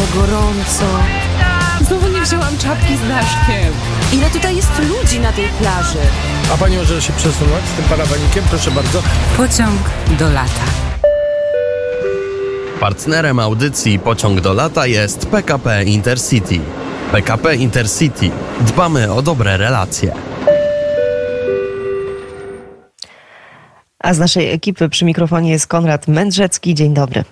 ale gorąco. Znowu nie wzięłam czapki z daszkiem. Ile tutaj jest ludzi na tej plaży? A pani może się przesunąć z tym parawanikiem? Proszę bardzo. Pociąg do lata. Partnerem audycji Pociąg do lata jest PKP Intercity. PKP Intercity. Dbamy o dobre relacje. A z naszej ekipy przy mikrofonie jest Konrad Mędrzecki. Dzień dobry.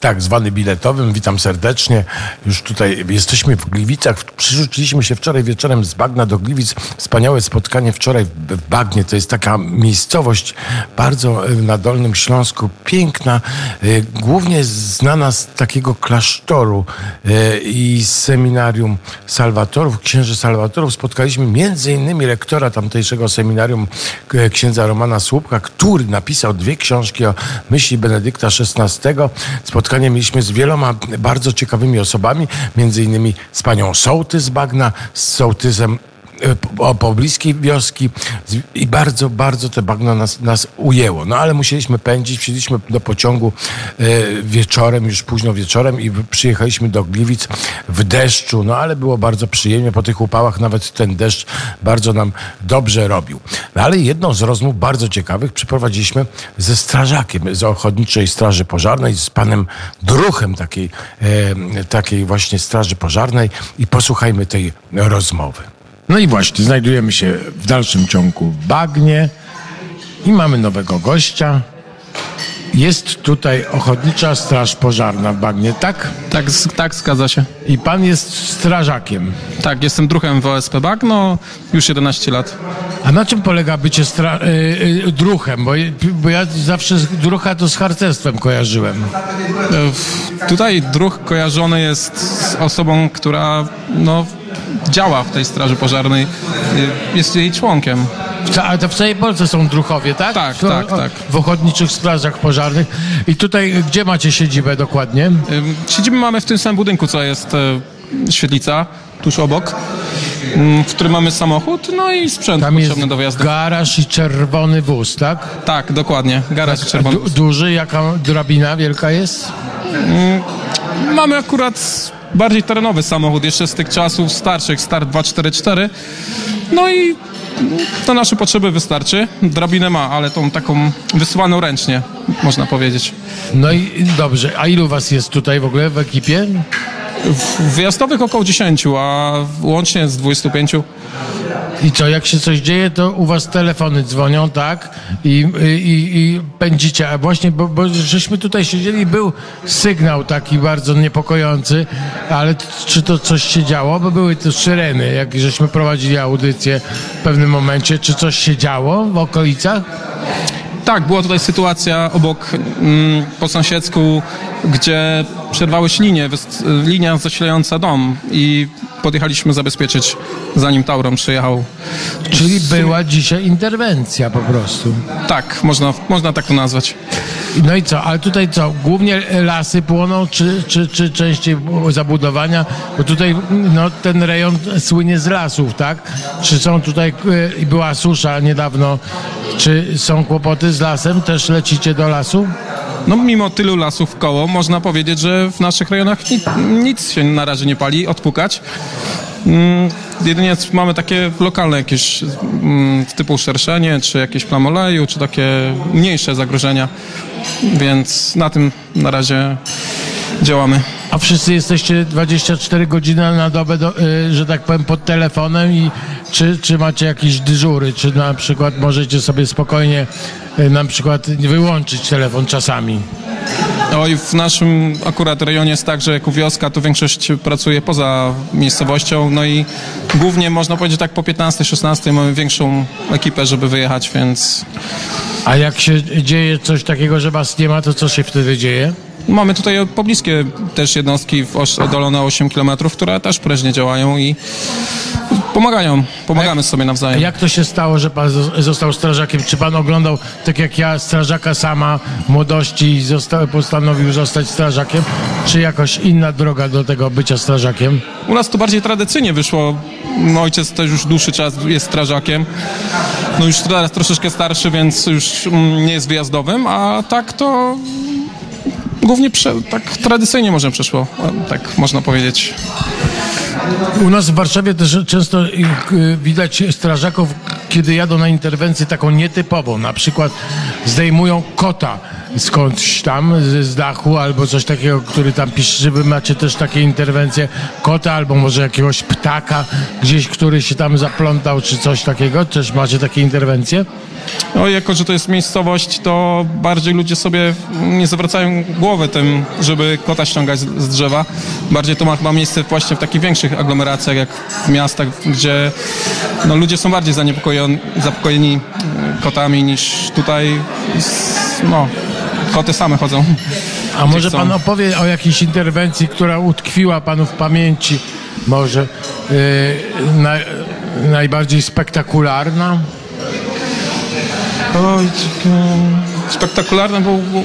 Tak, zwany biletowym. Witam serdecznie. Już tutaj jesteśmy w Gliwicach. Przerzuciliśmy się wczoraj wieczorem z Bagna do Gliwic. Wspaniałe spotkanie wczoraj w Bagnie. To jest taka miejscowość bardzo e, na Dolnym Śląsku. Piękna, e, głównie znana z takiego klasztoru e, i seminarium Salwatorów, księży Salwatorów. Spotkaliśmy między innymi rektora tamtejszego seminarium księdza Romana Słupka, który napisał dwie książki o myśli Benedykta XVI. Spotkanie mieliśmy z wieloma bardzo ciekawymi osobami, między innymi z panią Sołtys Bagna, z sołtysem pobliskiej wioski i bardzo, bardzo te bagno nas, nas ujęło. No ale musieliśmy pędzić, wsiedliśmy do pociągu e, wieczorem, już późno wieczorem i przyjechaliśmy do Gliwic w deszczu, no ale było bardzo przyjemnie, po tych upałach nawet ten deszcz bardzo nam dobrze robił. No ale jedną z rozmów bardzo ciekawych przeprowadziliśmy ze strażakiem z Ochotniczej Straży Pożarnej, z panem Druchem takiej, e, takiej właśnie Straży Pożarnej i posłuchajmy tej rozmowy. No i właśnie, znajdujemy się w dalszym ciągu w Bagnie i mamy nowego gościa. Jest tutaj Ochotnicza Straż Pożarna w Bagnie, tak? Tak, tak, zgadza się. I pan jest strażakiem. Tak, jestem druhem w OSP Bagno już 11 lat. A na czym polega bycie stra- y, y, druhem? Bo, bo ja zawsze drucha to z harcerstwem kojarzyłem. E, tutaj druh kojarzony jest z osobą, która no, działa w tej straży pożarnej, y, jest jej członkiem. Ale to w całej Polsce są druchowie, tak? Tak, tak, tak. W ochotniczych strażach pożarnych. I tutaj, gdzie macie siedzibę dokładnie? Siedzibę mamy w tym samym budynku, co jest e, świetlica, tuż obok, w którym mamy samochód, no i sprzęt Tam potrzebny jest do wyjazdu. garaż i czerwony wóz, tak? Tak, dokładnie. Garaż i czerwony Du- wóz. duży, jaka drabina wielka jest? Mamy akurat bardziej terenowy samochód, jeszcze z tych czasów starszych, Start 244. No i na nasze potrzeby wystarczy. Drabinę ma, ale tą taką wysyłaną ręcznie, można powiedzieć. No i dobrze, a ilu was jest tutaj w ogóle w ekipie? W wyjazdowych około 10, a łącznie z 25. I co, jak się coś dzieje, to u was telefony dzwonią, tak? I, i, i pędzicie. A właśnie, bo, bo żeśmy tutaj siedzieli, był sygnał taki bardzo niepokojący, ale czy to coś się działo? Bo były te syreny, jak żeśmy prowadzili audycję w pewnym momencie. Czy coś się działo w okolicach? Tak, była tutaj sytuacja obok, mm, po sąsiedzku, gdzie przerwały się linie, linia zasilająca dom i podjechaliśmy zabezpieczyć, zanim Tauron przyjechał. Czyli była dzisiaj interwencja po prostu. Tak, można, można tak to nazwać. No i co? Ale tutaj co? Głównie lasy płoną, czy, czy, czy częściej zabudowania? Bo tutaj no, ten rejon słynie z lasów, tak? Czy są tutaj, i była susza niedawno, czy są kłopoty z lasem? Też lecicie do lasu? No mimo tylu lasów koło, można powiedzieć, że w naszych rejonach nic, nic się na razie nie pali, odpukać. Mm, jedynie mamy takie lokalne jakieś mm, typu szerszenie, czy jakieś plamoleju, czy takie mniejsze zagrożenia, więc na tym na razie działamy. A wszyscy jesteście 24 godziny na dobę, do, y, że tak powiem, pod telefonem i czy, czy macie jakieś dyżury? Czy na przykład możecie sobie spokojnie na przykład wyłączyć telefon czasami? Oj, w naszym akurat rejonie jest tak, że jako wioska to większość pracuje poza miejscowością, no i głównie można powiedzieć tak po 15-16 mamy większą ekipę, żeby wyjechać, więc A jak się dzieje coś takiego, że was nie ma, to co się wtedy dzieje? mamy tutaj pobliskie też jednostki oddalone 8 km, które też prężnie działają i pomagają, pomagamy sobie nawzajem. jak to się stało, że pan zo- został strażakiem? Czy pan oglądał, tak jak ja, strażaka sama w młodości i zosta- postanowił zostać strażakiem? Czy jakoś inna droga do tego bycia strażakiem? U nas to bardziej tradycyjnie wyszło. Mój ojciec też już dłuższy czas jest strażakiem. No już teraz troszeczkę starszy, więc już mm, nie jest wyjazdowym, a tak to głównie prze, tak tradycyjnie może przeszło, e, tak można powiedzieć. U nas w Warszawie też często y, widać strażaków, kiedy jadą na interwencję taką nietypową. Na przykład zdejmują kota skądś tam z, z dachu albo coś takiego, który tam pisze, że wy macie też takie interwencje kota albo może jakiegoś ptaka gdzieś, który się tam zaplątał czy coś takiego. Też macie takie interwencje? No, jako, że to jest miejscowość, to bardziej ludzie sobie nie zwracają głowy tym, żeby kota ściągać z, z drzewa. Bardziej to ma chyba miejsce właśnie w takich większych aglomeracjach, jak w miastach, gdzie no, ludzie są bardziej zaniepokojeni, e, kotami niż tutaj. No, koty same chodzą. A może pan opowie o jakiejś interwencji, która utkwiła panu w pamięci? Może yy, na, najbardziej spektakularna? Spektakularne był, był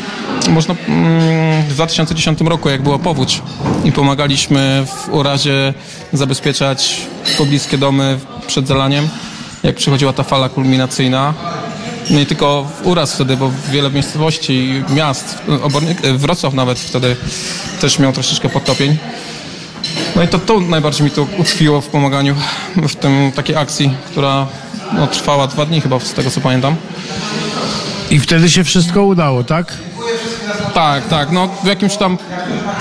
można mm, w 2010 roku, jak była powódź i pomagaliśmy w urazie zabezpieczać pobliskie domy przed zalaniem, jak przychodziła ta fala kulminacyjna. No i tylko uraz wtedy, bo wiele miejscowości, miast, obornik, Wrocław nawet wtedy też miał troszeczkę podtopień. No i to, to najbardziej mi to utkwiło w pomaganiu w tym takiej akcji, która no, trwała dwa dni chyba, z tego co pamiętam. I wtedy się wszystko udało, tak? Tak, tak. No w jakimś tam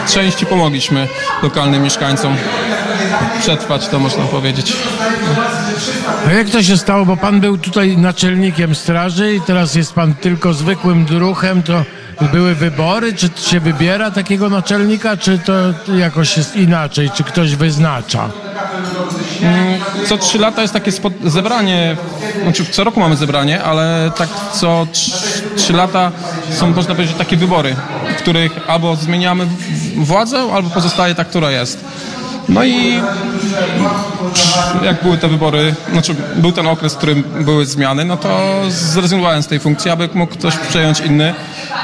części pomogliśmy lokalnym mieszkańcom przetrwać to, można powiedzieć. A jak to się stało, bo pan był tutaj naczelnikiem straży i teraz jest pan tylko zwykłym druchem, to były wybory? Czy się wybiera takiego naczelnika, czy to jakoś jest inaczej? Czy ktoś wyznacza? Co trzy lata jest takie zebranie, znaczy co roku mamy zebranie, ale tak co trz- trzy lata są, można powiedzieć, takie wybory, w których albo zmieniamy władzę, albo pozostaje ta, która jest. No i jak były te wybory, znaczy był ten okres, w którym były zmiany, no to zrezygnowałem z tej funkcji, aby mógł ktoś przejąć inny,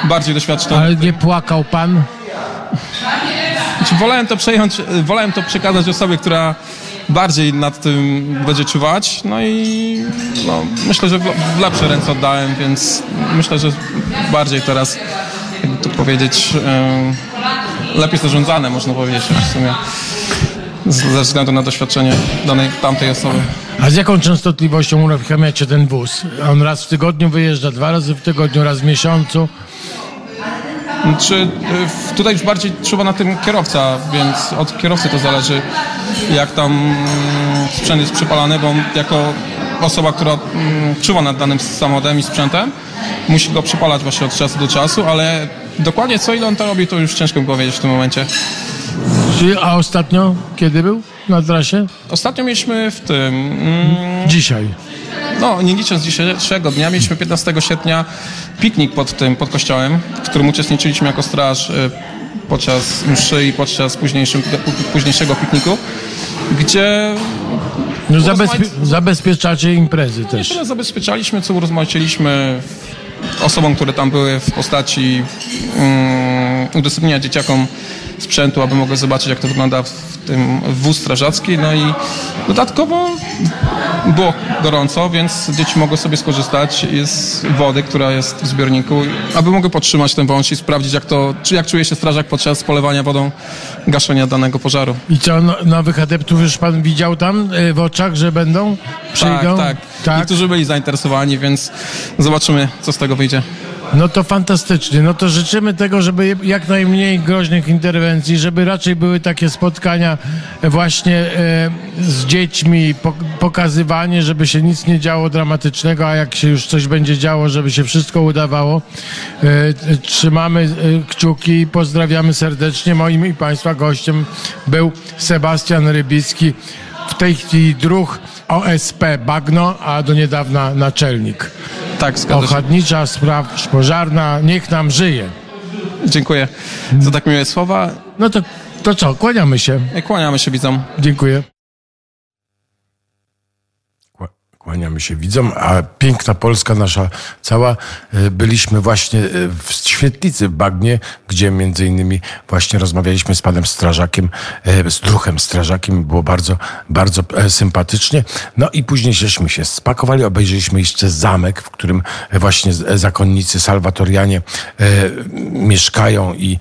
bardziej doświadczony. Ale nie płakał pan? Znaczy, wolałem to przejąć, wolałem to przekazać osobie, która bardziej nad tym będzie czuwać. No i no, myślę, że w, lepsze ręce oddałem, więc myślę, że bardziej teraz, jakby to powiedzieć, lepiej zarządzane, można powiedzieć w sumie. Ze względu na doświadczenie danej tamtej osoby. A z jaką częstotliwością uruchamiacie ten wóz? On raz w tygodniu wyjeżdża, dwa razy w tygodniu, raz w miesiącu? Czy y, tutaj już bardziej czuwa na tym kierowca, więc od kierowcy to zależy, jak tam mm, sprzęt jest przypalany, bo jako osoba, która mm, czuwa nad danym samochodem i sprzętem, musi go przypalać właśnie od czasu do czasu, ale dokładnie co ile on to robi, to już ciężko mi powiedzieć w tym momencie. Czy- A ostatnio kiedy był na trasie? Ostatnio mieliśmy w tym, mm, Dzisiaj. no nie licząc dzisiejszego dnia, mieliśmy 15 sierpnia piknik pod tym, pod kościołem, w którym uczestniczyliśmy jako straż y, podczas mszy i podczas późniejszego pikniku, gdzie No zabezpie- zabezpieczacie imprezy też. tyle zabezpieczaliśmy, co urozmaiciliśmy osobom, które tam były w postaci um, udostępnienia dzieciakom sprzętu, aby mogły zobaczyć, jak to wygląda w tym wóz strażacki. No i dodatkowo było gorąco, więc dzieci mogły sobie skorzystać z wody, która jest w zbiorniku, aby mogły podtrzymać ten wąż i sprawdzić, jak, to, czy jak czuje się strażak podczas polewania wodą gaszenia danego pożaru. I co, no, nowych adeptów już pan widział tam y, w oczach, że będą? Przyjdą? Tak, tak. Niektórzy byli zainteresowani, więc zobaczymy, co z tego wyjdzie. No to fantastycznie. No to życzymy tego, żeby jak najmniej groźnych interwencji, żeby raczej były takie spotkania właśnie e, z dziećmi, po, pokazywanie, żeby się nic nie działo dramatycznego, a jak się już coś będzie działo, żeby się wszystko udawało. E, trzymamy e, kciuki i pozdrawiamy serdecznie. Moim i Państwa gościem był Sebastian Rybicki, w tej chwili druh OSP Bagno, a do niedawna naczelnik. Tak, zgadza się. Ochotnicza spraw pożarna, niech nam żyje. Dziękuję za tak miłe słowa. No to, to co, kłaniamy się. Kłaniamy się widzom. Dziękuję. Kłaniamy się widzom, a piękna Polska nasza cała. e, Byliśmy właśnie e, w Świetlicy w Bagnie, gdzie między innymi właśnie rozmawialiśmy z panem strażakiem, e, z druhem strażakiem. Było bardzo, bardzo sympatycznie. No i później żeśmy się spakowali, obejrzeliśmy jeszcze zamek, w którym właśnie zakonnicy salwatorianie mieszkają i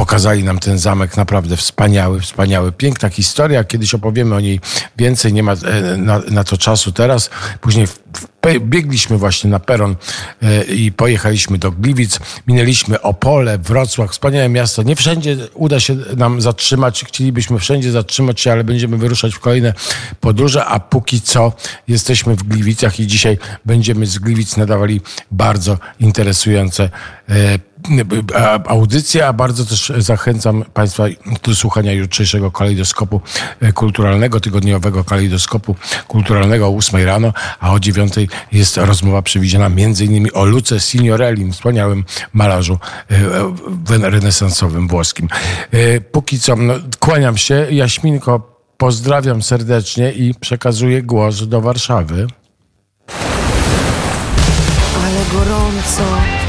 pokazali nam ten zamek naprawdę wspaniały, wspaniały. Piękna historia. Kiedyś opowiemy o niej więcej. Nie ma e, na, na to czasu teraz. Później w, w, biegliśmy właśnie na peron e, i pojechaliśmy do Gliwic. Minęliśmy Opole, Wrocław. Wspaniałe miasto. Nie wszędzie uda się nam zatrzymać. Chcielibyśmy wszędzie zatrzymać się, ale będziemy wyruszać w kolejne podróże, a póki co jesteśmy w Gliwicach i dzisiaj będziemy z Gliwic nadawali bardzo interesujące e, audycję, a bardzo też zachęcam Państwa do słuchania jutrzejszego kalejdoskopu e, kulturalnego, tygodniowego kalejdoskopu kulturalnego o 8 rano, a o 9 jest rozmowa przewidziana innymi o Luce Signorelli, wspaniałym malarzu e, e, renesansowym włoskim. Póki co, no, kłaniam się. Jaśminko, pozdrawiam serdecznie i przekazuję głos do Warszawy. Ale gorąco.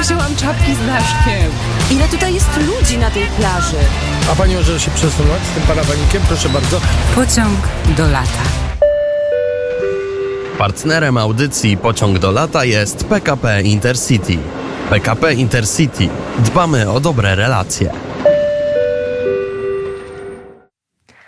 Wzięłam czapki z daszkiem. Ile tutaj jest ludzi na tej plaży? A Pani może się przesunąć z tym parawanikiem? Proszę bardzo. Pociąg do lata. Partnerem audycji Pociąg do lata jest PKP Intercity. PKP Intercity. Dbamy o dobre relacje.